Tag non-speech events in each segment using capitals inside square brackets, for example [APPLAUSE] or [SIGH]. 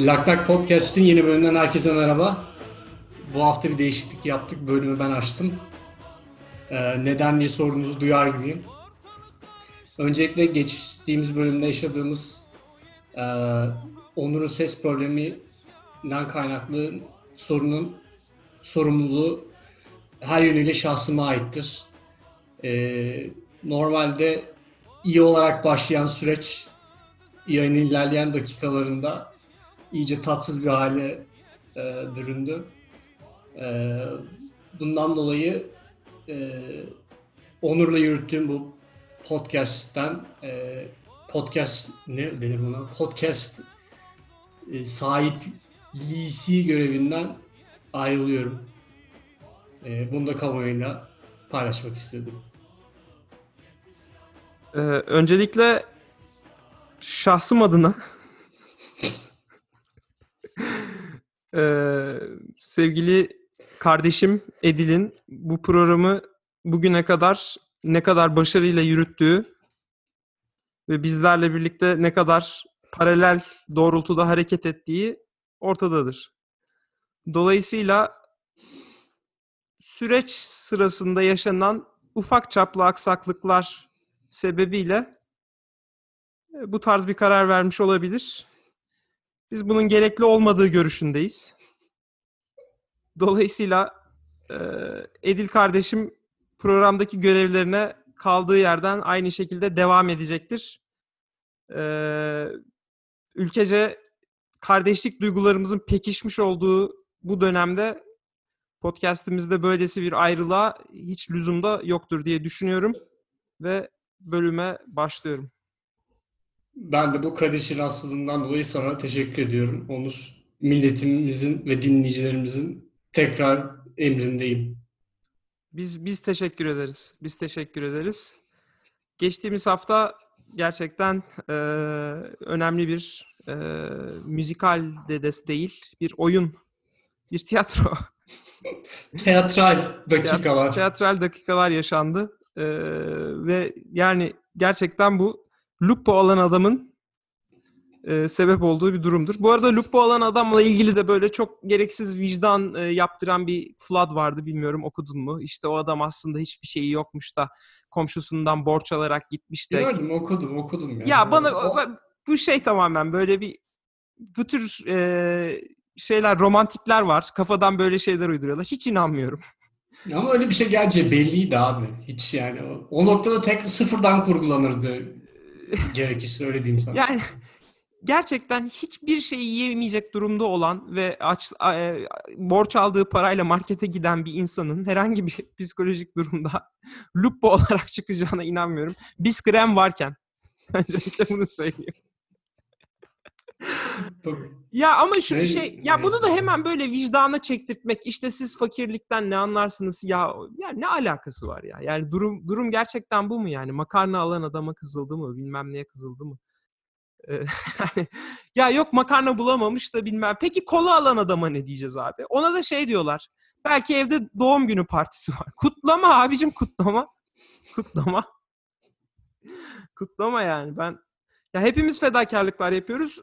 Lak Podcast'in yeni bölümünden herkese merhaba. Bu hafta bir değişiklik yaptık. Bölümü ben açtım. Ee, neden diye sorunuzu duyar gibiyim. Öncelikle geçtiğimiz bölümde yaşadığımız e, Onur'un ses probleminden kaynaklı sorunun sorumluluğu her yönüyle şahsıma aittir. Ee, normalde iyi olarak başlayan süreç yayının ilerleyen dakikalarında iyice tatsız bir hale e, büründü. E, bundan dolayı e, Onur'la yürüttüğüm bu podcast'ten e, podcast ne denir buna? Podcast e, sahipliği görevinden ayrılıyorum. E, bunu da kamuoyuyla paylaşmak istedim. Ee, öncelikle şahsım adına ee, sevgili kardeşim Edil'in bu programı bugüne kadar ne kadar başarıyla yürüttüğü ve bizlerle birlikte ne kadar paralel doğrultuda hareket ettiği ortadadır. Dolayısıyla süreç sırasında yaşanan ufak çaplı aksaklıklar sebebiyle e, bu tarz bir karar vermiş olabilir. Biz bunun gerekli olmadığı görüşündeyiz. Dolayısıyla e, Edil kardeşim programdaki görevlerine kaldığı yerden aynı şekilde devam edecektir. E, ülkece kardeşlik duygularımızın pekişmiş olduğu bu dönemde podcastimizde böylesi bir ayrılığa hiç lüzumda yoktur diye düşünüyorum ve bölüme başlıyorum. Ben de bu kardeşin hastalığından dolayı sana teşekkür ediyorum. Onur, milletimizin ve dinleyicilerimizin tekrar emrindeyim. Biz biz teşekkür ederiz. Biz teşekkür ederiz. Geçtiğimiz hafta gerçekten e, önemli bir e, müzikal de des değil, bir oyun, bir tiyatro. [LAUGHS] Teatral dakikalar. Teatral dakikalar yaşandı. E, ve yani gerçekten bu Lupo olan adamın e, sebep olduğu bir durumdur. Bu arada Lupo olan adamla ilgili de böyle çok gereksiz vicdan e, yaptıran bir flood vardı bilmiyorum okudun mu? İşte o adam aslında hiçbir şeyi yokmuş da komşusundan borç alarak gitmiş de. Gördüm okudum okudum. Yani. Ya bana o... bu şey tamamen böyle bir bu tür e, şeyler romantikler var. Kafadan böyle şeyler uyduruyorlar. Hiç inanmıyorum. Ama öyle bir şey gerçi belliydi abi. Hiç yani. O, o noktada tek sıfırdan kurgulanırdı Gerekirse öyle diyeyim sana. Yani gerçekten hiçbir şey yiyemeyecek durumda olan ve aç, e, borç aldığı parayla markete giden bir insanın herhangi bir [LAUGHS] psikolojik durumda [LAUGHS] lupo olarak çıkacağına inanmıyorum. Biz krem varken. [LAUGHS] Öncelikle bunu söyleyeyim. Ya ama şu ne, şey ya bunu da hemen böyle vicdana çektirtmek işte siz fakirlikten ne anlarsınız? Ya ya ne alakası var ya? Yani durum durum gerçekten bu mu yani? Makarna alan adama kızıldı mı? Bilmem neye kızıldı mı? [LAUGHS] Ya yok makarna bulamamış da bilmem. Peki kola alan adama ne diyeceğiz abi? Ona da şey diyorlar. Belki evde doğum günü partisi var. Kutlama abicim kutlama. Kutlama. [LAUGHS] Kutlama yani. Ben ya hepimiz fedakarlıklar yapıyoruz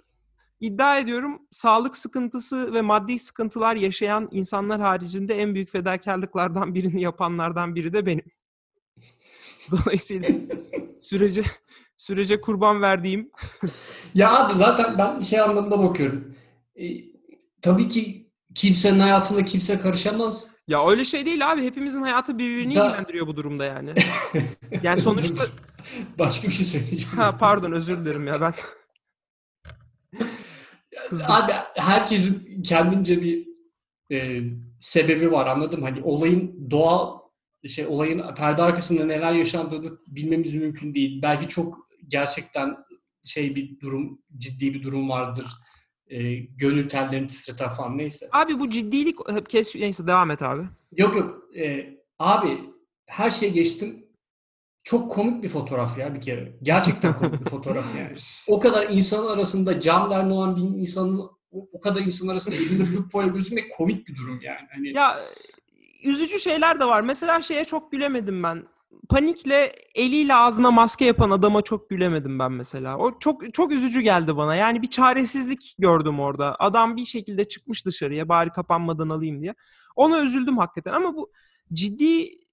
İddia ediyorum sağlık sıkıntısı ve maddi sıkıntılar yaşayan insanlar haricinde en büyük fedakarlıklardan birini yapanlardan biri de benim. [LAUGHS] Dolayısıyla sürece sürece kurban verdiğim. ya abi zaten ben şey anlamında bakıyorum. E, tabii ki kimsenin hayatında kimse karışamaz. Ya öyle şey değil abi. Hepimizin hayatı birbirini da... ilgilendiriyor bu durumda yani. [LAUGHS] yani sonuçta... Başka bir şey söyleyeceğim. Ha pardon özür dilerim ya ben. Kızdım. Abi herkesin kendince bir e, sebebi var anladım. Hani olayın doğal şey olayın perde arkasında neler yaşandığını bilmemiz mümkün değil. Belki çok gerçekten şey bir durum, ciddi bir durum vardır. E, gönül tellerini titreten falan neyse. Abi bu ciddilik kes neyse devam et abi. Yok yok. E, abi her şey geçtim çok komik bir fotoğraf ya bir kere. Gerçekten komik bir fotoğraf yani. O kadar insanın arasında cam derni olan bir insanın o kadar insan arasında elinde Lupo ile gözükmek komik bir durum yani. Hani... Ya üzücü şeyler de var. Mesela şeye çok gülemedim ben. panikle eliyle ağzına maske yapan adama çok gülemedim ben mesela. O çok çok üzücü geldi bana. Yani bir çaresizlik gördüm orada. Adam bir şekilde çıkmış dışarıya bari kapanmadan alayım diye. Ona üzüldüm hakikaten ama bu ciddi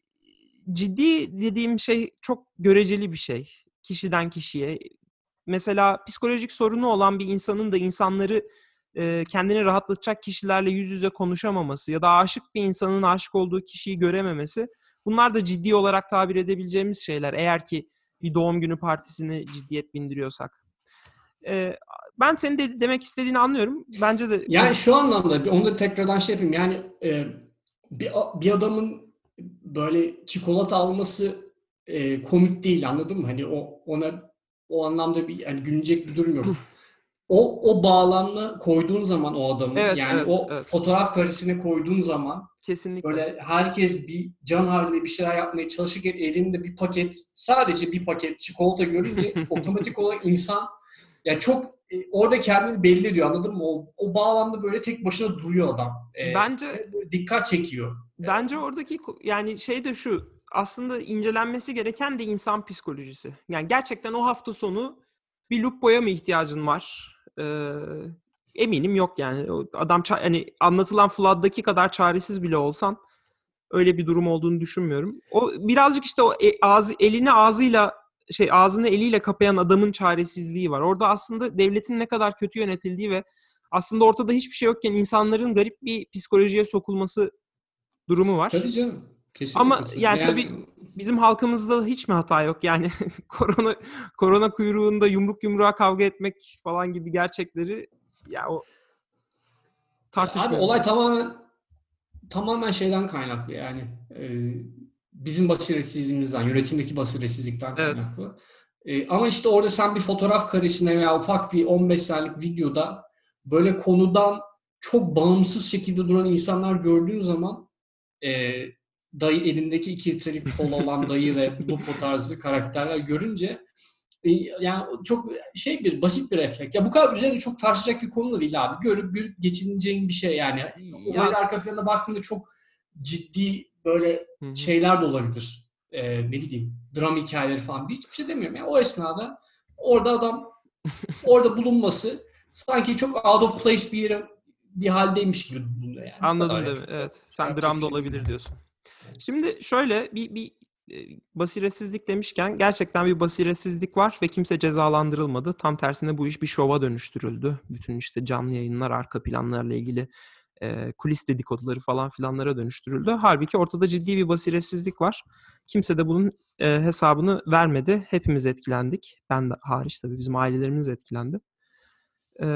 ciddi dediğim şey çok göreceli bir şey. Kişiden kişiye. Mesela psikolojik sorunu olan bir insanın da insanları e, kendini rahatlatacak kişilerle yüz yüze konuşamaması ya da aşık bir insanın aşık olduğu kişiyi görememesi bunlar da ciddi olarak tabir edebileceğimiz şeyler eğer ki bir doğum günü partisini ciddiyet bindiriyorsak. E, ben senin de demek istediğini anlıyorum. Bence de yani şu anlamda onu da tekrardan şey yapayım. Yani e, bir, bir adamın böyle çikolata alması e, komik değil anladın mı? Hani o ona o anlamda bir hani gülünecek bir durum yok. o o bağlamla koyduğun zaman o adamı Evet, yani evet, o evet. fotoğraf karesine koyduğun zaman kesinlikle. böyle herkes bir can havliyle bir şeyler yapmaya çalışırken elinde bir paket sadece bir paket çikolata görünce [LAUGHS] otomatik olarak insan ya çok e, orada kendini belli ediyor anladın mı? O, o bağlamda böyle tek başına duruyor adam. E, Bence dikkat çekiyor. Bence oradaki yani şey de şu aslında incelenmesi gereken de insan psikolojisi. Yani gerçekten o hafta sonu bir Lupo'ya mı ihtiyacın var? Ee, eminim yok yani. Adam hani anlatılan Flood'daki kadar çaresiz bile olsan öyle bir durum olduğunu düşünmüyorum. O birazcık işte o e- ağzı elini ağzıyla şey ağzını eliyle kapayan adamın çaresizliği var. Orada aslında devletin ne kadar kötü yönetildiği ve aslında ortada hiçbir şey yokken insanların garip bir psikolojiye sokulması durumu var. Tabii canım. Kesinlikle. Ama yani tabii bizim halkımızda hiç mi hata yok? Yani [LAUGHS] korona korona kuyruğunda yumruk yumruğa kavga etmek falan gibi gerçekleri ya o Abi tartışmıyorum. olay tamamen tamamen şeyden kaynaklı yani. Ee, bizim basiretsizliğimizden, yönetimdeki basiretsizlikten Evet. kaynaklı. Ee, ama işte orada sen bir fotoğraf karesine veya ufak bir 15 saniyelik videoda böyle konudan çok bağımsız şekilde duran insanlar gördüğün zaman e, dayı elindeki iki litrelik kola olan [LAUGHS] dayı ve Lupo tarzı karakterler görünce e, yani çok şey bir basit bir refleks. Ya bu kadar üzerinde çok tartışacak bir konu da değil abi. Görüp görüp geçineceğin bir şey yani. Olayın arka planına baktığında çok ciddi böyle Hı hı. şeyler de olabilir. Ee, ne bileyim dram hikayeleri falan bir hiçbir şey demiyorum. Yani o esnada orada adam [LAUGHS] orada bulunması sanki çok out of place bir yere bir haldeymiş gibi bulunuyor yani. Anladım değil yani. mi? Evet. Sen Yapacak dramda şey olabilir değil. diyorsun. Şimdi şöyle bir bir e, basiretsizlik demişken gerçekten bir basiretsizlik var ve kimse cezalandırılmadı. Tam tersine bu iş bir şova dönüştürüldü. Bütün işte canlı yayınlar, arka planlarla ilgili e, kulis dedikoduları falan filanlara dönüştürüldü. Halbuki ortada ciddi bir basiretsizlik var. Kimse de bunun e, hesabını vermedi. Hepimiz etkilendik. Ben de hariç tabii bizim ailelerimiz etkilendi. E,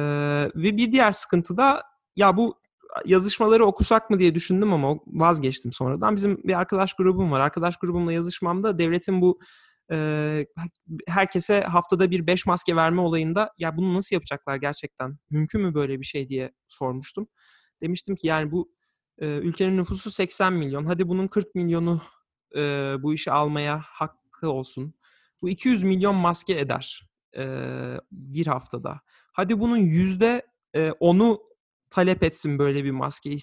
ve bir diğer sıkıntı da ya bu yazışmaları okusak mı diye düşündüm ama vazgeçtim sonradan. Bizim bir arkadaş grubum var. Arkadaş grubumla yazışmamda devletin bu herkese haftada bir beş maske verme olayında ya bunu nasıl yapacaklar gerçekten? Mümkün mü böyle bir şey diye sormuştum. Demiştim ki yani bu e, ülkenin nüfusu 80 milyon. Hadi bunun 40 milyonu e, bu işi almaya hakkı olsun. Bu 200 milyon maske eder e, bir haftada. Hadi bunun yüzde onu talep etsin böyle bir maskeyi,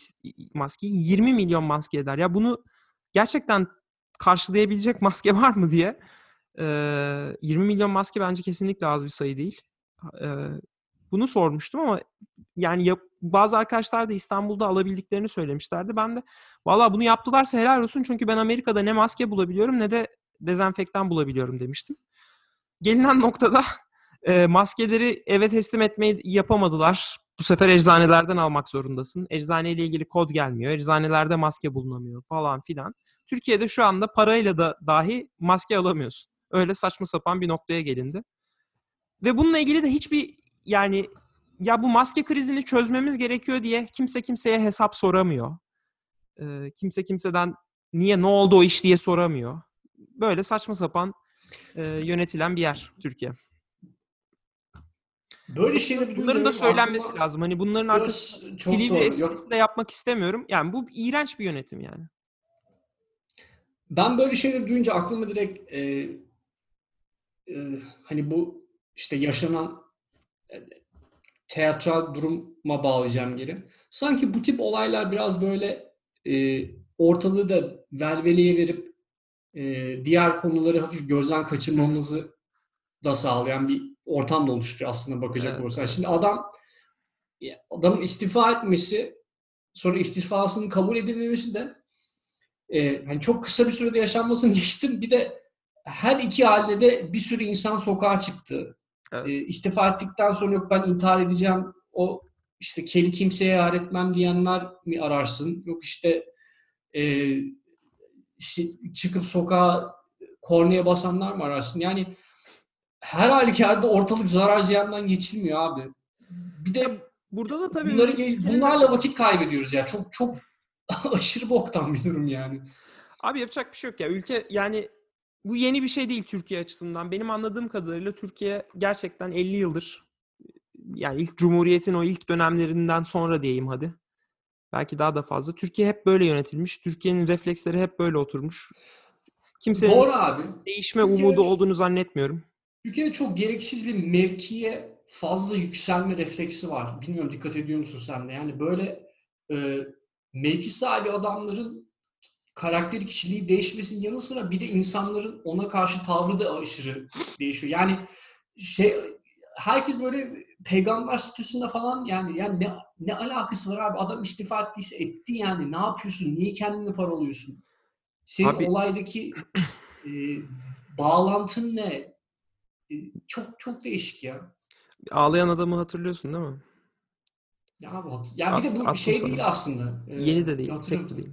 maskeyi 20 milyon maske eder. Ya bunu gerçekten karşılayabilecek [LAUGHS] maske var mı diye. E, 20 milyon maske bence kesinlikle az bir sayı değil. Bunu sormuştum ama yani yap, bazı arkadaşlar da İstanbul'da alabildiklerini söylemişlerdi. Ben de valla bunu yaptılarsa helal olsun çünkü ben Amerika'da ne maske bulabiliyorum ne de dezenfektan bulabiliyorum demiştim. Gelinen noktada e, maskeleri eve teslim etmeyi yapamadılar. Bu sefer eczanelerden almak zorundasın. Eczaneyle ilgili kod gelmiyor. Eczanelerde maske bulunamıyor falan filan. Türkiye'de şu anda parayla da dahi maske alamıyorsun. Öyle saçma sapan bir noktaya gelindi. Ve bununla ilgili de hiçbir yani ya bu maske krizini çözmemiz gerekiyor diye kimse kimseye hesap soramıyor. Ee, kimse kimseden niye ne oldu o iş diye soramıyor. Böyle saçma sapan e, yönetilen bir yer Türkiye. Böyle şeyleri Bunların da söylenmesi aklıma- lazım. Hani bunların arkasında doğru. esprisi de yapmak istemiyorum. Yani bu iğrenç bir yönetim yani. Ben böyle şeyleri duyunca aklıma direkt e, e, hani bu işte yaşanan e, teatral duruma bağlayacağım geri. Sanki bu tip olaylar biraz böyle e, ortalığı da velveleye verip e, diğer konuları hafif gözden kaçırmamızı da sağlayan bir ortam da oluşturuyor aslında bakacak Evet, olursak. Şimdi adam adamın istifa etmesi sonra istifasının kabul edilmemesi de e, hani çok kısa bir sürede yaşanmasını [LAUGHS] geçtim. Bir de her iki halde de bir sürü insan sokağa çıktı. Evet. E, istifa ettikten sonra yok ben intihar edeceğim. O işte keli kimseye yar etmem diyenler mi ararsın? Yok işte e, çıkıp sokağa korneye basanlar mı ararsın? Yani her halükarda ortalık zarar ziyandan geçilmiyor abi. Bir de Burada da tabii bunları, bunlarla vakit kaybediyoruz ya. Çok çok [LAUGHS] aşırı boktan bir durum yani. Abi yapacak bir şey yok ya. Ülke yani bu yeni bir şey değil Türkiye açısından. Benim anladığım kadarıyla Türkiye gerçekten 50 yıldır yani ilk Cumhuriyet'in o ilk dönemlerinden sonra diyeyim hadi. Belki daha da fazla. Türkiye hep böyle yönetilmiş. Türkiye'nin refleksleri hep böyle oturmuş. Kimsenin Doğru abi. değişme Türkiye- umudu olduğunu zannetmiyorum. Türkiye'de çok gereksiz bir mevkiye fazla yükselme refleksi var. Bilmiyorum dikkat ediyor musun sen de? Yani böyle e, mevki sahibi adamların karakteri kişiliği değişmesinin yanı sıra bir de insanların ona karşı tavrı da aşırı değişiyor. Yani şey herkes böyle peygamber statüsünde falan yani yani ne, ne alakası var abi adam istifa ettiyse etti yani ne yapıyorsun niye kendini paralıyorsun senin Abi- olaydaki e, bağlantın ne E, çok çok değişik ya. Ağlayan adamı hatırlıyorsun değil mi? Ya abi ya bir de bu Attım şey sana. değil aslında. Ee, Yeni de değil, tek de değil.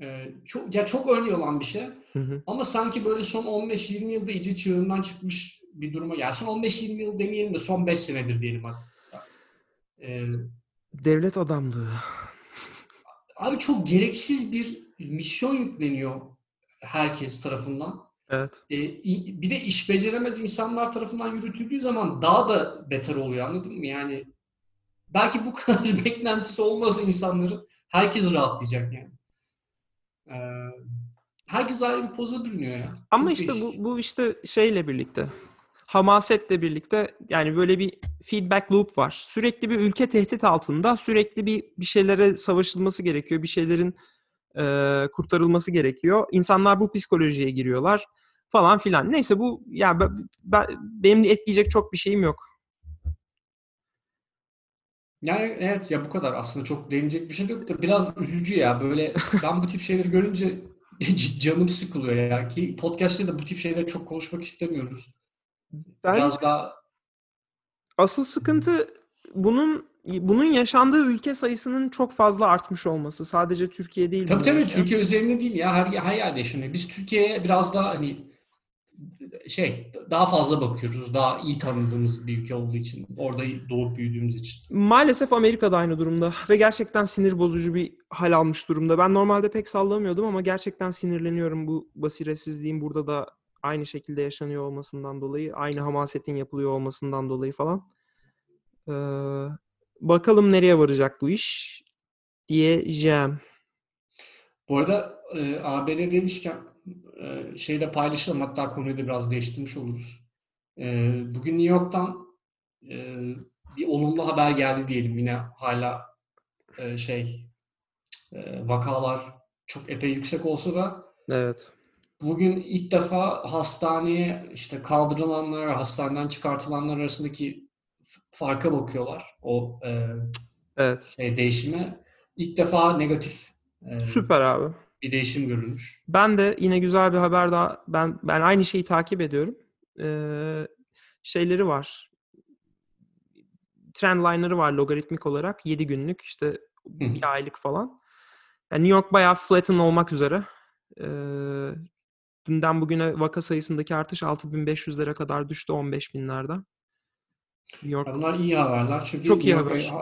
Ee, çok ya çok örneği olan bir şey. Hı hı. Ama sanki böyle son 15-20 yılda iyice çığırından çıkmış bir duruma. Ya son 15-20 yıl demeyelim de son 5 senedir diyelim hadi. Ee, Devlet adamlığı. abi çok gereksiz bir misyon yükleniyor herkes tarafından. Evet. Ee, bir de iş beceremez insanlar tarafından yürütüldüğü zaman daha da beter oluyor anladın mı? Yani belki bu kadar [LAUGHS] beklentisi olmasa insanların herkes rahatlayacak yani. Ee, herkes ayrı bir poza bürünüyor ya. Ama Çok işte bu, değişik. bu işte şeyle birlikte hamasetle birlikte yani böyle bir feedback loop var. Sürekli bir ülke tehdit altında, sürekli bir bir şeylere savaşılması gerekiyor, bir şeylerin e, kurtarılması gerekiyor. İnsanlar bu psikolojiye giriyorlar falan filan. Neyse bu ya ben, ben- benim de etkileyecek çok bir şeyim yok. Yani evet ya bu kadar aslında çok denilecek bir şey yok da biraz üzücü ya böyle [LAUGHS] ben bu tip şeyleri görünce canım sıkılıyor ya ki podcast'te de bu tip şeyleri çok konuşmak istemiyoruz. Ben Biraz daha asıl sıkıntı bunun bunun yaşandığı ülke sayısının çok fazla artmış olması. Sadece Türkiye değil. Tabii tabii yaşayan. Türkiye üzerinde değil ya her, her yerde yaşanıyor. Biz Türkiye'ye biraz daha hani şey daha fazla bakıyoruz. Daha iyi tanıdığımız bir ülke olduğu için. Orada doğup büyüdüğümüz için. Maalesef Amerika da aynı durumda ve gerçekten sinir bozucu bir hal almış durumda. Ben normalde pek sallamıyordum ama gerçekten sinirleniyorum bu basiretsizliğin burada da aynı şekilde yaşanıyor olmasından dolayı, aynı hamasetin yapılıyor olmasından dolayı falan. Ee, bakalım nereye varacak bu iş diyeceğim. Bu arada e, ABD demişken e, şeyde paylaşalım. Hatta konuyu da biraz değiştirmiş oluruz. E, bugün New York'tan e, bir olumlu haber geldi diyelim. Yine hala e, şey e, vakalar çok epey yüksek olsa da Evet. Bugün ilk defa hastaneye işte kaldırılanlar, hastaneden çıkartılanlar arasındaki farka bakıyorlar. O e, Evet. şey değişime. İlk defa negatif e, Süper abi. Bir değişim görülmüş. Ben de yine güzel bir haber daha ben ben aynı şeyi takip ediyorum. Ee, şeyleri var. Trendline'ları var logaritmik olarak 7 günlük işte Hı bir aylık falan. Yani New York bayağı flatten olmak üzere. Ee, dünden bugüne vaka sayısındaki artış 6500'lere kadar düştü 15 binlerden. New York bunlar iyi haberler. Çünkü Çok iyi haber.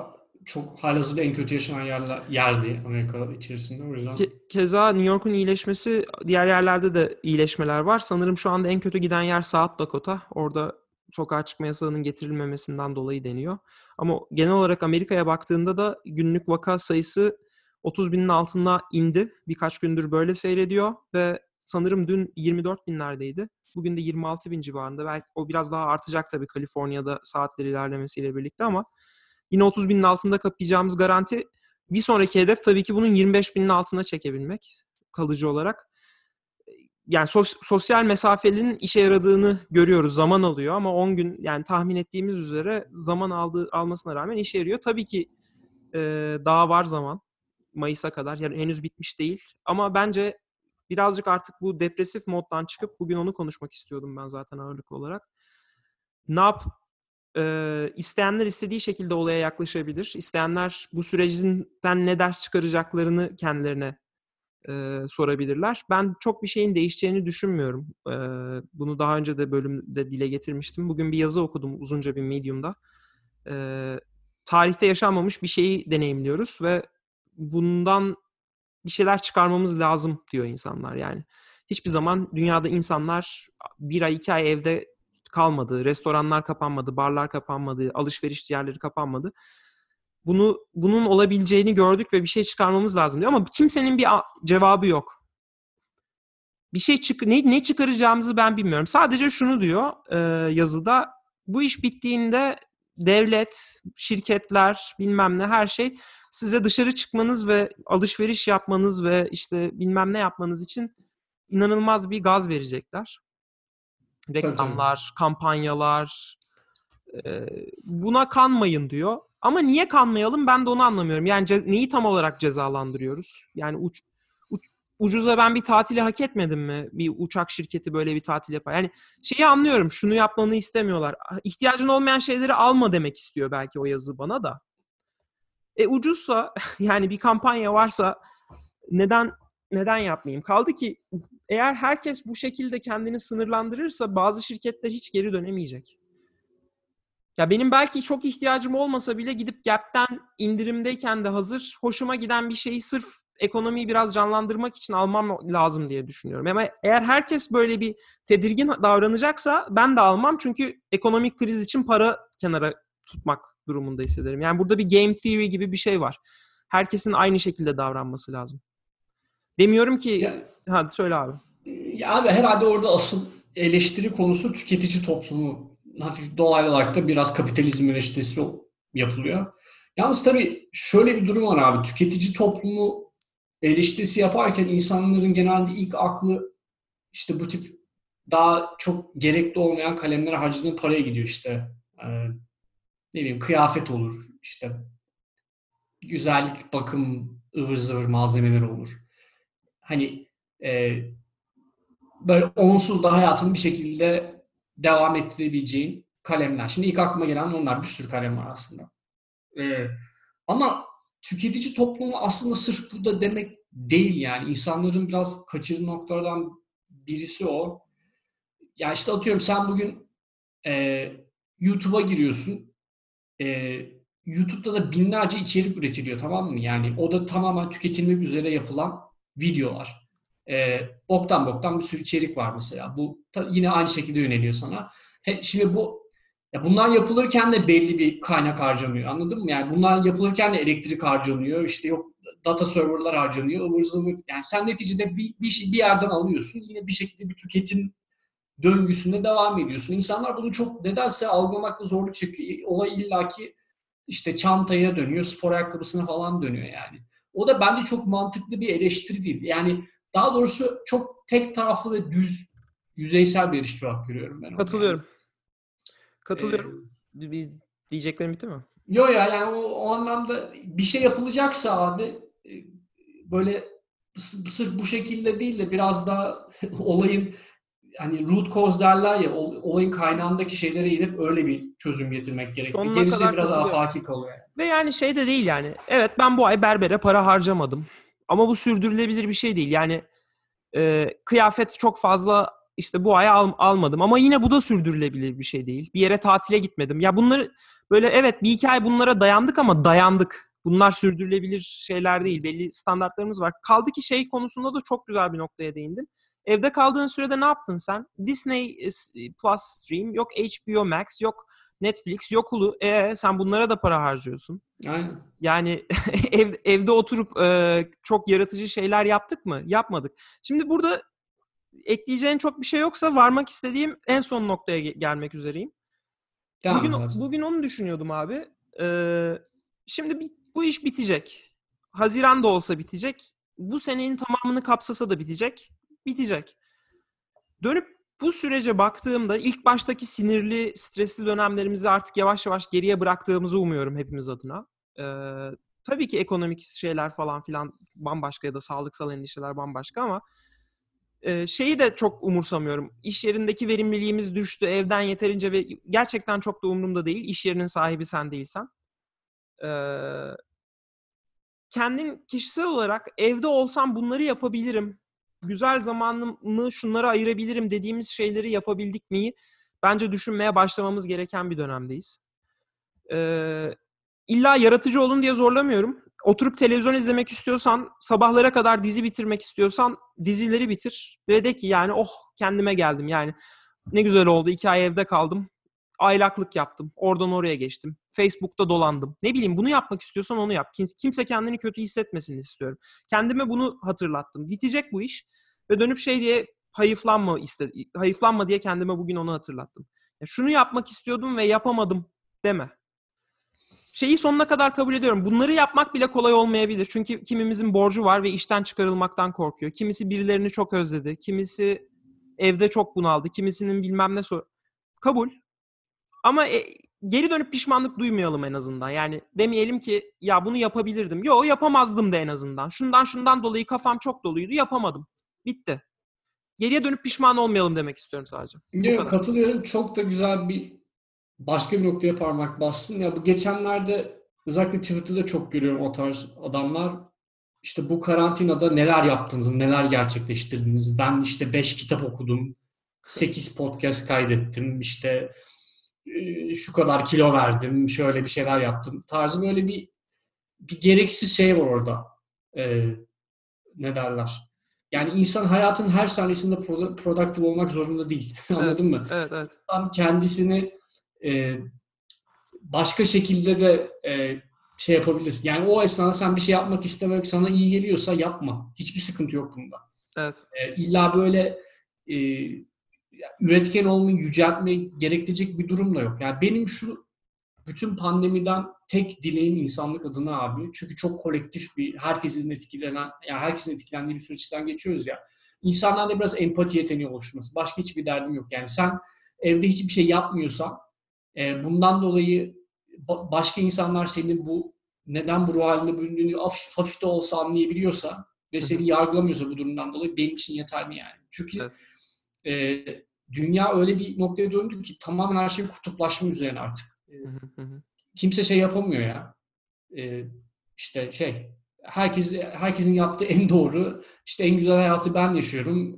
Çok halihazırda en kötü yaşanan yerler, yerdi Amerika içerisinde. O yüzden Ke- Keza New York'un iyileşmesi, diğer yerlerde de iyileşmeler var. Sanırım şu anda en kötü giden yer South Dakota. Orada sokağa çıkma yasağının getirilmemesinden dolayı deniyor. Ama genel olarak Amerika'ya baktığında da günlük vaka sayısı 30 binin altına indi. Birkaç gündür böyle seyrediyor ve sanırım dün 24 binlerdeydi. Bugün de 26 bin civarında. Belki o biraz daha artacak tabii Kaliforniya'da saatler ilerlemesiyle birlikte ama yine 30 binin altında kapayacağımız garanti bir sonraki hedef tabii ki bunun 25 binin altına çekebilmek kalıcı olarak. yani sos, sosyal mesafelinin işe yaradığını görüyoruz. Zaman alıyor ama 10 gün yani tahmin ettiğimiz üzere zaman aldığı almasına rağmen işe yarıyor. Tabii ki e, daha var zaman. Mayıs'a kadar. Yani henüz bitmiş değil. Ama bence birazcık artık bu depresif moddan çıkıp bugün onu konuşmak istiyordum ben zaten ağırlıklı olarak. Ne yap e, isteyenler istediği şekilde olaya yaklaşabilir. İsteyenler bu sürecden ne ders çıkaracaklarını kendilerine e, sorabilirler. Ben çok bir şeyin değişeceğini düşünmüyorum. E, bunu daha önce de bölümde dile getirmiştim. Bugün bir yazı okudum uzunca bir Medium'da. E, tarihte yaşanmamış bir şeyi deneyimliyoruz ve bundan bir şeyler çıkarmamız lazım diyor insanlar yani. Hiçbir zaman dünyada insanlar bir ay iki ay evde kalmadı, restoranlar kapanmadı, barlar kapanmadı, alışveriş yerleri kapanmadı. Bunu bunun olabileceğini gördük ve bir şey çıkarmamız lazım diyor ama kimsenin bir cevabı yok. Bir şey çık ne, ne çıkaracağımızı ben bilmiyorum. Sadece şunu diyor e, yazıda. Bu iş bittiğinde devlet, şirketler, bilmem ne her şey size dışarı çıkmanız ve alışveriş yapmanız ve işte bilmem ne yapmanız için inanılmaz bir gaz verecekler. Reklamlar, kampanyalar buna kanmayın diyor. Ama niye kanmayalım ben de onu anlamıyorum. Yani neyi tam olarak cezalandırıyoruz? Yani uç, uç, ucuza ben bir tatili hak etmedim mi? Bir uçak şirketi böyle bir tatil yapar. Yani şeyi anlıyorum. Şunu yapmanı istemiyorlar. İhtiyacın olmayan şeyleri alma demek istiyor belki o yazı bana da. E ucuzsa [LAUGHS] yani bir kampanya varsa neden neden yapmayayım? Kaldı ki eğer herkes bu şekilde kendini sınırlandırırsa bazı şirketler hiç geri dönemeyecek. Ya benim belki çok ihtiyacım olmasa bile gidip Gap'ten indirimdeyken de hazır hoşuma giden bir şeyi sırf ekonomiyi biraz canlandırmak için almam lazım diye düşünüyorum. Ama eğer herkes böyle bir tedirgin davranacaksa ben de almam çünkü ekonomik kriz için para kenara tutmak durumunda hissederim. Yani burada bir game theory gibi bir şey var. Herkesin aynı şekilde davranması lazım. Demiyorum ki... Ya, Hadi söyle abi. Ya abi herhalde orada asıl eleştiri konusu tüketici toplumu. Hafif dolaylı olarak da biraz kapitalizm eleştirisi yapılıyor. Yalnız tabii şöyle bir durum var abi. Tüketici toplumu eleştirisi yaparken insanların genelde ilk aklı işte bu tip daha çok gerekli olmayan kalemlere harcadığı paraya gidiyor işte. Ee, ne bileyim kıyafet olur, işte güzellik, bakım, ıvır zıvır malzemeler olur. Hani e, böyle onsuz da hayatını bir şekilde devam ettirebileceğin kalemler. Şimdi ilk aklıma gelen onlar. Bir sürü kalem var aslında. Ee, ama tüketici toplumu aslında sırf bu da demek değil yani. İnsanların biraz kaçırdığı noktalardan birisi o. Ya işte atıyorum sen bugün e, YouTube'a giriyorsun. E, YouTube'da da binlerce içerik üretiliyor tamam mı? Yani o da tamamen tüketilmek üzere yapılan videolar. E, boktan boktan bir sürü içerik var mesela. Bu ta, yine aynı şekilde yöneliyor sana. He, şimdi bu ya bunlar yapılırken de belli bir kaynak harcanıyor. Anladın mı? Yani bunlar yapılırken de elektrik harcanıyor. İşte yok data serverlar harcanıyor. ıvır zıvır. Yani sen neticede bir, bir, şey, bir yerden alıyorsun. Yine bir şekilde bir tüketim döngüsünde devam ediyorsun. İnsanlar bunu çok nedense algılamakta zorluk çekiyor. Olay illaki işte çantaya dönüyor, spor ayakkabısına falan dönüyor yani. O da bence çok mantıklı bir eleştiri değil. Yani daha doğrusu çok tek taraflı ve düz, yüzeysel bir eleştiri olarak görüyorum ben. Katılıyorum. Yani. Katılıyorum. Ee, Biz diyeceklerim bitti mi? Yok ya yani o, o anlamda bir şey yapılacaksa abi e, böyle sırf bu şekilde değil de biraz daha [LAUGHS] olayın hani root cause derler ya olayın kaynağındaki şeylere inip öyle bir çözüm getirmek gerekiyor. Sonuna Gerisi biraz afaki kalıyor. Yani. Ve yani şey de değil yani. Evet ben bu ay berbere para harcamadım. Ama bu sürdürülebilir bir şey değil. Yani e, kıyafet çok fazla işte bu ay al, almadım. Ama yine bu da sürdürülebilir bir şey değil. Bir yere tatile gitmedim. Ya bunları böyle evet bir iki ay bunlara dayandık ama dayandık. Bunlar sürdürülebilir şeyler değil. Belli standartlarımız var. Kaldı ki şey konusunda da çok güzel bir noktaya değindin. Evde kaldığın sürede ne yaptın sen? Disney Plus Stream, yok HBO Max, yok Netflix, yok Hulu. E sen bunlara da para harcıyorsun. Aynen. Yani [LAUGHS] ev, evde oturup e, çok yaratıcı şeyler yaptık mı? Yapmadık. Şimdi burada ekleyeceğin çok bir şey yoksa varmak istediğim en son noktaya gelmek üzereyim. Tamam, bugün abi. bugün onu düşünüyordum abi. Ee, şimdi bir, bu iş bitecek. Haziran da olsa bitecek. Bu senenin tamamını kapsasa da bitecek bitecek. dönüp bu sürece baktığımda ilk baştaki sinirli, stresli dönemlerimizi artık yavaş yavaş geriye bıraktığımızı umuyorum hepimiz adına. Ee, tabii ki ekonomik şeyler falan filan bambaşka ya da sağlıksal endişeler bambaşka ama e, şeyi de çok umursamıyorum. İş yerindeki verimliliğimiz düştü, evden yeterince ve gerçekten çok da umurumda değil. İş yerinin sahibi sen değilsen. Ee, kendin kişisel olarak evde olsam bunları yapabilirim. Güzel zamanımı şunlara ayırabilirim dediğimiz şeyleri yapabildik miyi bence düşünmeye başlamamız gereken bir dönemdeyiz. Ee, illa yaratıcı olun diye zorlamıyorum. Oturup televizyon izlemek istiyorsan, sabahlara kadar dizi bitirmek istiyorsan dizileri bitir. Ve de ki yani oh kendime geldim yani. Ne güzel oldu. iki ay evde kaldım. Aylaklık yaptım. Oradan oraya geçtim. Facebook'ta dolandım. Ne bileyim bunu yapmak istiyorsan onu yap. Kimse kendini kötü hissetmesin istiyorum. Kendime bunu hatırlattım. Bitecek bu iş. Ve dönüp şey diye hayıflanma iste, hayıflanma diye kendime bugün onu hatırlattım. Ya şunu yapmak istiyordum ve yapamadım deme şeyi sonuna kadar kabul ediyorum. Bunları yapmak bile kolay olmayabilir. Çünkü kimimizin borcu var ve işten çıkarılmaktan korkuyor. Kimisi birilerini çok özledi. Kimisi evde çok bunaldı. Kimisinin bilmem ne sor. Kabul. Ama e, geri dönüp pişmanlık duymayalım en azından. Yani demeyelim ki ya bunu yapabilirdim. Yo yapamazdım da en azından. Şundan şundan dolayı kafam çok doluydu. Yapamadım. Bitti. Geriye dönüp pişman olmayalım demek istiyorum sadece. Yok, katılıyorum. Çok da güzel bir başka bir noktaya parmak bastın. Ya bu geçenlerde özellikle Twitter'da çok görüyorum o tarz adamlar. İşte bu karantinada neler yaptınız, neler gerçekleştirdiniz. Ben işte 5 kitap okudum, 8 podcast kaydettim, işte şu kadar kilo verdim, şöyle bir şeyler yaptım. Tarzı böyle bir bir gereksiz şey var orada. Ee, ne derler? Yani insan hayatın her saniyesinde produktif olmak zorunda değil. [LAUGHS] Anladın evet, mı? Evet, evet. İnsan kendisini e, başka şekilde de e, şey yapabilir. Yani o esnada sen bir şey yapmak istemek sana iyi geliyorsa yapma. Hiçbir sıkıntı yok bunda. Evet. E, illa böyle e, üretken olmayı yüceltmeyi gerektirecek bir durum da yok. Yani benim şu bütün pandemiden tek dileğim insanlık adına abi. Çünkü çok kolektif bir herkesin etkilenen, yani herkesin etkilendiği bir süreçten geçiyoruz ya. İnsanlarda biraz empati yeteneği oluşması. Başka hiçbir derdim yok. Yani sen evde hiçbir şey yapmıyorsan e, bundan dolayı başka insanlar senin bu neden bu ruh halinde büründüğünü hafif, hafif de olsa anlayabiliyorsa ve seni yargılamıyorsa bu durumdan dolayı benim için yeterli yani. Çünkü evet. e, dünya öyle bir noktaya döndü ki tamamen her şey kutuplaşma üzerine artık. E, kimse şey yapamıyor ya. E, işte şey herkes herkesin yaptığı en doğru işte en güzel hayatı ben yaşıyorum.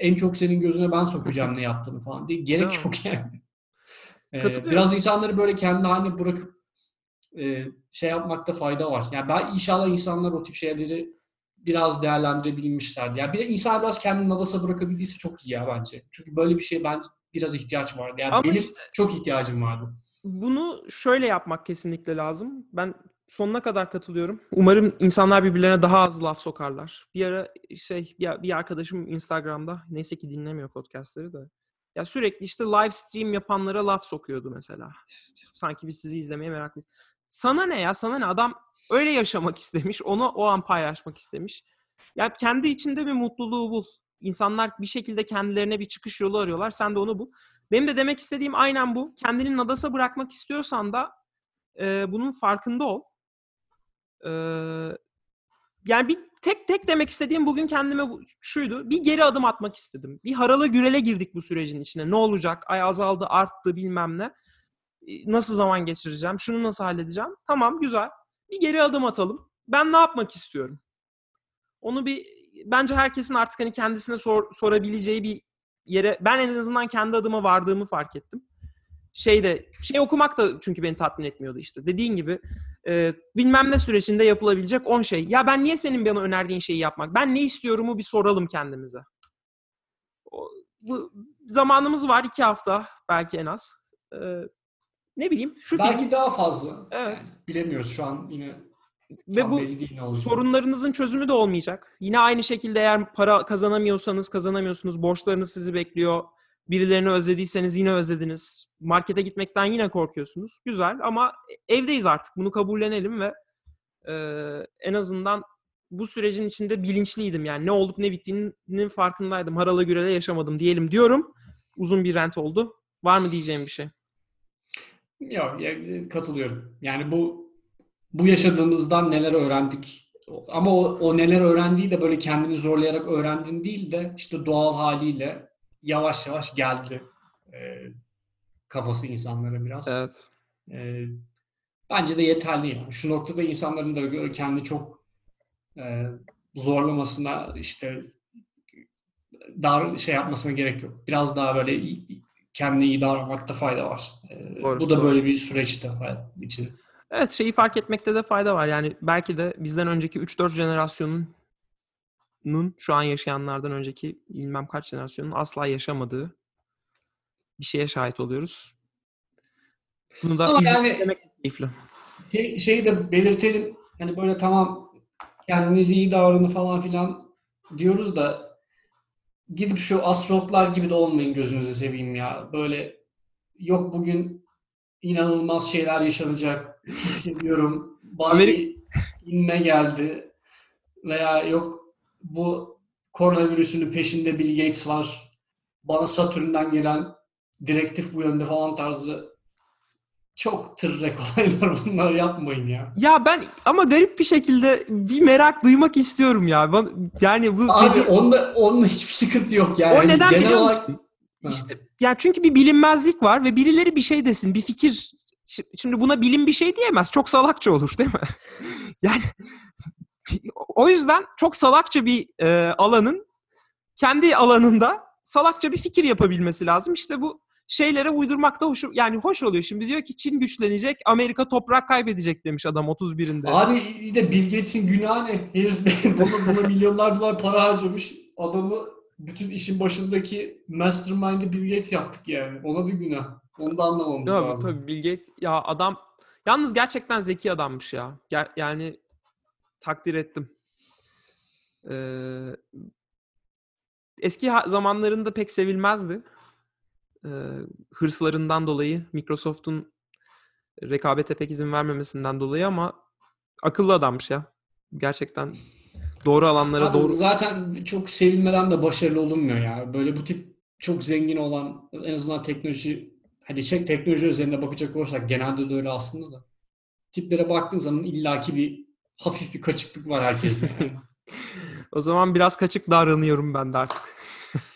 En çok senin gözüne ben sokacağım ne yaptığını falan diye gerek yok yani. Ee, biraz insanları böyle kendi haline bırakıp e, şey yapmakta fayda var. Yani ben inşallah insanlar o tip şeyleri biraz değerlendirebilmişlerdi. Yani bir insan biraz kendini nadasa bırakabildiyse çok iyi ya bence. Çünkü böyle bir şey bence biraz ihtiyaç vardı. Yani Ama benim işte, çok ihtiyacım vardı. Bunu şöyle yapmak kesinlikle lazım. Ben sonuna kadar katılıyorum. Umarım insanlar birbirlerine daha az laf sokarlar. Bir ara şey bir, bir arkadaşım Instagram'da neyse ki dinlemiyor podcastları da ya sürekli işte live stream yapanlara laf sokuyordu mesela. Sanki biz sizi izlemeye meraklıyız. Sana ne ya? Sana ne? Adam öyle yaşamak istemiş. Onu o an paylaşmak istemiş. Ya kendi içinde bir mutluluğu bul. İnsanlar bir şekilde kendilerine bir çıkış yolu arıyorlar. Sen de onu bul. Benim de demek istediğim aynen bu. Kendini nadasa bırakmak istiyorsan da e, bunun farkında ol. E, yani bir tek tek demek istediğim bugün kendime şuydu. Bir geri adım atmak istedim. Bir harala gürele girdik bu sürecin içine. Ne olacak? Ay azaldı, arttı bilmem ne. Nasıl zaman geçireceğim? Şunu nasıl halledeceğim? Tamam güzel. Bir geri adım atalım. Ben ne yapmak istiyorum? Onu bir bence herkesin artık hani kendisine sor, sorabileceği bir yere ben en azından kendi adıma vardığımı fark ettim. Şeyde şey okumak da çünkü beni tatmin etmiyordu işte. Dediğin gibi e, bilmem ne sürecinde yapılabilecek 10 şey. Ya ben niye senin bana önerdiğin şeyi yapmak? Ben ne istiyorumu bir soralım kendimize. O, bu, zamanımız var iki hafta belki en az. E, ne bileyim. Şu belki film... daha fazla. Evet. Yani bilemiyoruz şu an yine. Ve bu sorunlarınızın çözümü de olmayacak. Yine aynı şekilde eğer para kazanamıyorsanız kazanamıyorsunuz. Borçlarınız sizi bekliyor. Birilerini özlediyseniz yine özlediniz. Markete gitmekten yine korkuyorsunuz. Güzel ama evdeyiz artık. Bunu kabullenelim ve e, en azından bu sürecin içinde bilinçliydim. Yani ne olup ne bittiğinin farkındaydım. Harala gürele yaşamadım diyelim diyorum. Uzun bir rent oldu. Var mı diyeceğim bir şey? Yok, katılıyorum. Yani bu bu yaşadığımızdan neler öğrendik? Ama o, o neler öğrendiği de böyle kendini zorlayarak öğrendin değil de işte doğal haliyle yavaş yavaş geldi e, kafası insanlara biraz. Evet. E, bence de yeterli yani. Şu noktada insanların da kendi çok e, zorlamasına işte daha şey yapmasına gerek yok. Biraz daha böyle kendini iyi davranmakta fayda var. E, Doğru, bu da doğru. böyle bir süreçte hayat için. Evet şeyi fark etmekte de fayda var. Yani belki de bizden önceki 3-4 jenerasyonun şu an yaşayanlardan önceki bilmem kaç jenerasyonun asla yaşamadığı bir şeye şahit oluyoruz. Bunu da Ama izlemek yani- demek keyifli. Şey, şeyi de belirtelim. Hani böyle tamam kendinize iyi davranın falan filan diyoruz da gidip şu astronotlar gibi de olmayın gözünüzü seveyim ya. Böyle yok bugün inanılmaz şeyler yaşanacak hissediyorum. Bana Amerika- inme geldi. Veya yok bu koronavirüsünün peşinde Bill Gates var. Bana Satürn'den gelen direktif bu yönde falan tarzı çok tırrek [LAUGHS] olaylar bunlar yapmayın ya. Ya ben ama garip bir şekilde bir merak duymak istiyorum ya. Ben, yani bu Abi dediğim- onda, onda hiçbir sıkıntı yok yani. o Hani neden biliyor olarak- musun? Ha. İşte yani çünkü bir bilinmezlik var ve birileri bir şey desin, bir fikir. Şi- Şimdi buna bilim bir şey diyemez. Çok salakça olur değil mi? [LAUGHS] yani o yüzden çok salakça bir e, alanın kendi alanında salakça bir fikir yapabilmesi lazım. İşte bu şeylere uydurmak da hoş, yani hoş oluyor. Şimdi diyor ki Çin güçlenecek, Amerika toprak kaybedecek demiş adam 31'inde. Abi iyi de Bill Gates'in günahı ne? Herif buna, buna milyonlar dolar para harcamış. Adamı bütün işin başındaki mastermind'i Bill Gates yaptık yani. Ona da günah. Onu da anlamamız Tabii lazım. tabii Bill Gates ya adam yalnız gerçekten zeki adammış ya. Ger- yani takdir ettim. Ee, eski ha- zamanlarında pek sevilmezdi. Ee, hırslarından dolayı Microsoft'un rekabete pek izin vermemesinden dolayı ama akıllı adammış ya. Gerçekten doğru alanlara Abi doğru zaten çok sevilmeden de başarılı olunmuyor ya. Böyle bu tip çok zengin olan en azından teknoloji hani şey, teknoloji üzerine bakacak olursak genelde de öyle aslında da. Tiplere baktığın zaman illaki bir hafif bir kaçıklık var herkeste. [LAUGHS] O zaman biraz kaçık davranıyorum ben de artık.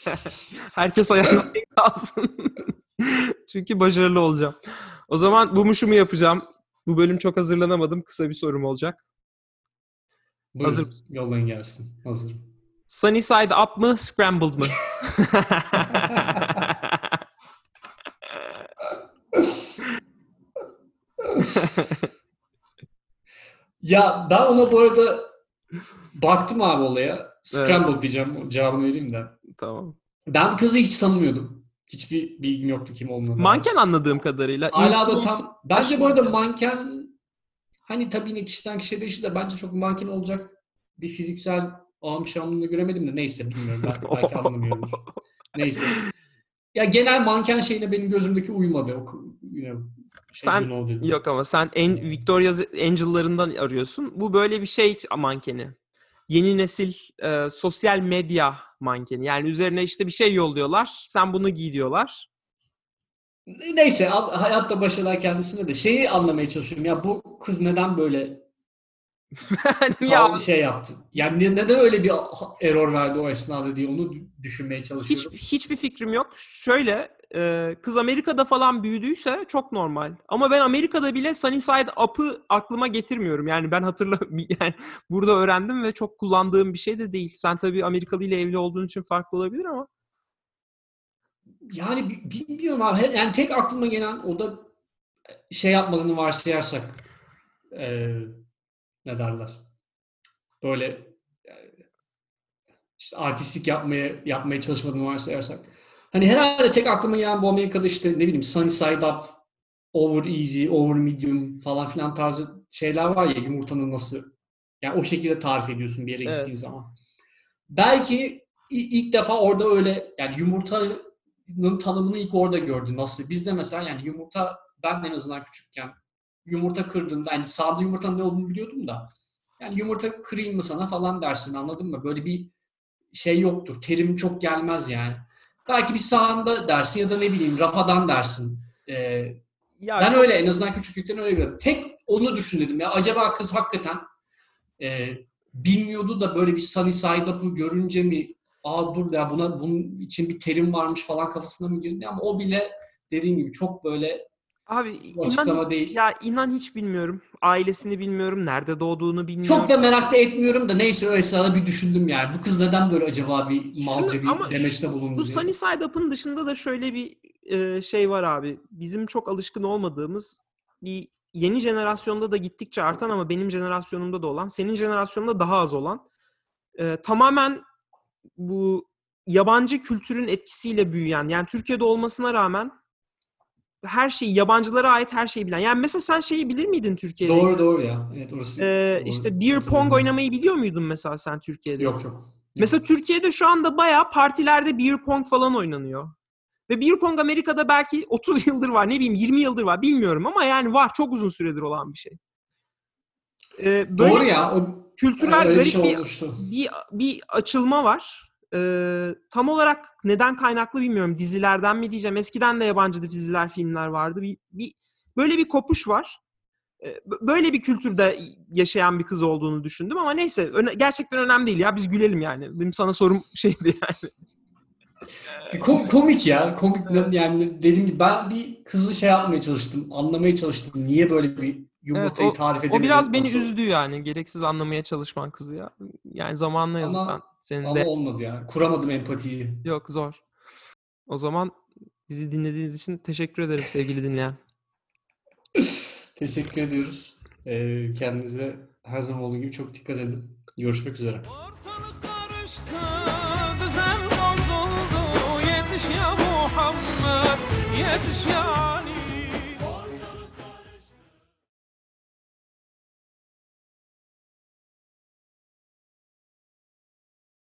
[LAUGHS] Herkes ayağına denk. [LAUGHS] Çünkü başarılı olacağım. O zaman bu muşumu yapacağım. Bu bölüm çok hazırlanamadım. Kısa bir sorum olacak. Buyurun, Hazır mısın? Yollayın gelsin. Hazırım. Sunny side up mı, scrambled mı? [LAUGHS] Ya ben ona bu arada baktım abi olaya. Scramble diyeceğim. Cevabını vereyim de. tamam. Ben kızı hiç tanımıyordum. Hiçbir bilgim yoktu kim olduğunu. Manken anladığım kadarıyla. Hala da tam... Bence bu arada manken hani tabii yine kişiden kişiye değişir de bence çok manken olacak bir fiziksel amşamlığını göremedim de neyse bilmiyorum. Ben, belki anlamıyorumdur. [LAUGHS] Neyse. Ya genel manken şeyine benim gözümdeki uymadı. O, know, şey Sen-. Yok ama sen en Victoria's Angel'larından arıyorsun. Bu böyle bir şey mankeni. Yeni nesil e, sosyal medya mankeni. Yani üzerine işte bir şey yolluyorlar. Sen bunu giy diyorlar. Neyse hayatta başarılar kendisine de şeyi anlamaya çalışıyorum. Ya bu kız neden böyle [LAUGHS] ya şey yaptı? Yani ne- neden öyle bir error verdi o esnada diye onu düşünmeye hiç çalışıyorum. hiçbir fikrim yok. Şöyle e, kız Amerika'da falan büyüdüyse çok normal. Ama ben Amerika'da bile Sunny Side Up'ı aklıma getirmiyorum. Yani ben hatırla [LAUGHS] yani burada öğrendim ve çok kullandığım bir şey de değil. Sen tabii Amerikalı ile evli olduğun için farklı olabilir ama Yani bi- bilmiyorum abi. Yani tek aklıma gelen o da şey yapmadığını varsayarsak eee ne derler? Böyle e, işte artistlik yapmaya yapmaya çalışmadığını varsayarsak. Hani herhalde tek aklıma gelen bu Amerika'da işte ne bileyim Sunny Side Up, Over Easy, Over Medium falan filan tarzı şeyler var ya yumurtanın nasıl yani o şekilde tarif ediyorsun bir yere Evet. gittiğin zaman. Belki ilk defa orada öyle yani yumurtanın tanımını ilk orada gördün nasıl. Bizde mesela yani yumurta ben en azından küçükken yumurta kırdığımda hani sağda yumurtanın ne olduğunu biliyordum da Yani yumurta kırayım mı sana falan dersin anladın mı? Böyle bir şey yoktur. Terim çok gelmez yani. Belki bir sağında dersin ya da ne bileyim rafadan dersin. Ee, Ya ben çok- öyle en azından küçüklükten öyle biliyorum. Tek onu düşündüm ya. Acaba kız hakikaten e, bilmiyordu da böyle bir sunny side up'ı görünce mi aa dur ya buna bunun için bir terim varmış falan kafasına mı girdi ama o bile dediğim gibi çok böyle Abi bu inan, değil. ya inan hiç bilmiyorum. Ailesini bilmiyorum. Nerede doğduğunu bilmiyorum. Çok da merak da etmiyorum da neyse öyle sırada bir düşündüm yani. Bu kız neden böyle acaba bir malca Şunu- bir demeçte bulundu Bu diye. Sunny Side Up'ın dışında da şöyle bir e, şey var abi. Bizim çok alışkın olmadığımız bir yeni jenerasyonda da gittikçe artan ama benim jenerasyonumda da olan, senin jenerasyonunda daha az olan e, tamamen bu yabancı kültürün etkisiyle büyüyen yani Türkiye'de olmasına rağmen her şeyi yabancılara ait her şeyi bilen. Yani mesela sen şeyi bilir miydin Türkiye'de? Doğru doğru ya. Evet orası. E, doğru. işte beer pong oynamayı biliyor muydun mesela sen Türkiye'de? Yok yok. Mesela Türkiye'de şu anda bayağı partilerde beer pong falan oynanıyor. Ve beer pong Amerika'da belki 30 [LAUGHS] yıldır var. Ne bileyim 20 yıldır var. Bilmiyorum ama yani var. Çok uzun süredir olan bir şey. Ee, böyle Doğru ya. O, kültürel garip şey bir, bir, bir açılma var. Ee, tam olarak neden kaynaklı bilmiyorum. Dizilerden mi diyeceğim. Eskiden de yabancı diziler, filmler vardı. Bir, bir böyle bir kopuş var. B- Böyle bir kültürde yaşayan bir kız olduğunu düşündüm ama neyse öne- gerçekten önemli değil ya biz gülelim yani. Benim sana sorum [LAUGHS] şeydi yani. Kom- komik ya. Komik yani dediğim gibi ben bir kızı şey yapmaya çalıştım. Anlamaya çalıştım. Niye böyle bir yumurtayı Evet, tarif O edemedi? biraz beni nasıl- üzdü yani. Gereksiz anlamaya çalışman kızı ya. Yani zamanla yazık ben. Senin Ama de olmadı ya. Kuramadım empatiyi. yok zor. O zaman bizi dinlediğiniz için teşekkür ederim sevgili [LAUGHS] dinleyen. Teşekkür ediyoruz. Ee, kendinize her zaman olduğu gibi çok dikkat edin. Görüşmek üzere. Ortalık karıştı, düzen bozuldu. Yetiş ya Muhammed, yetiş ya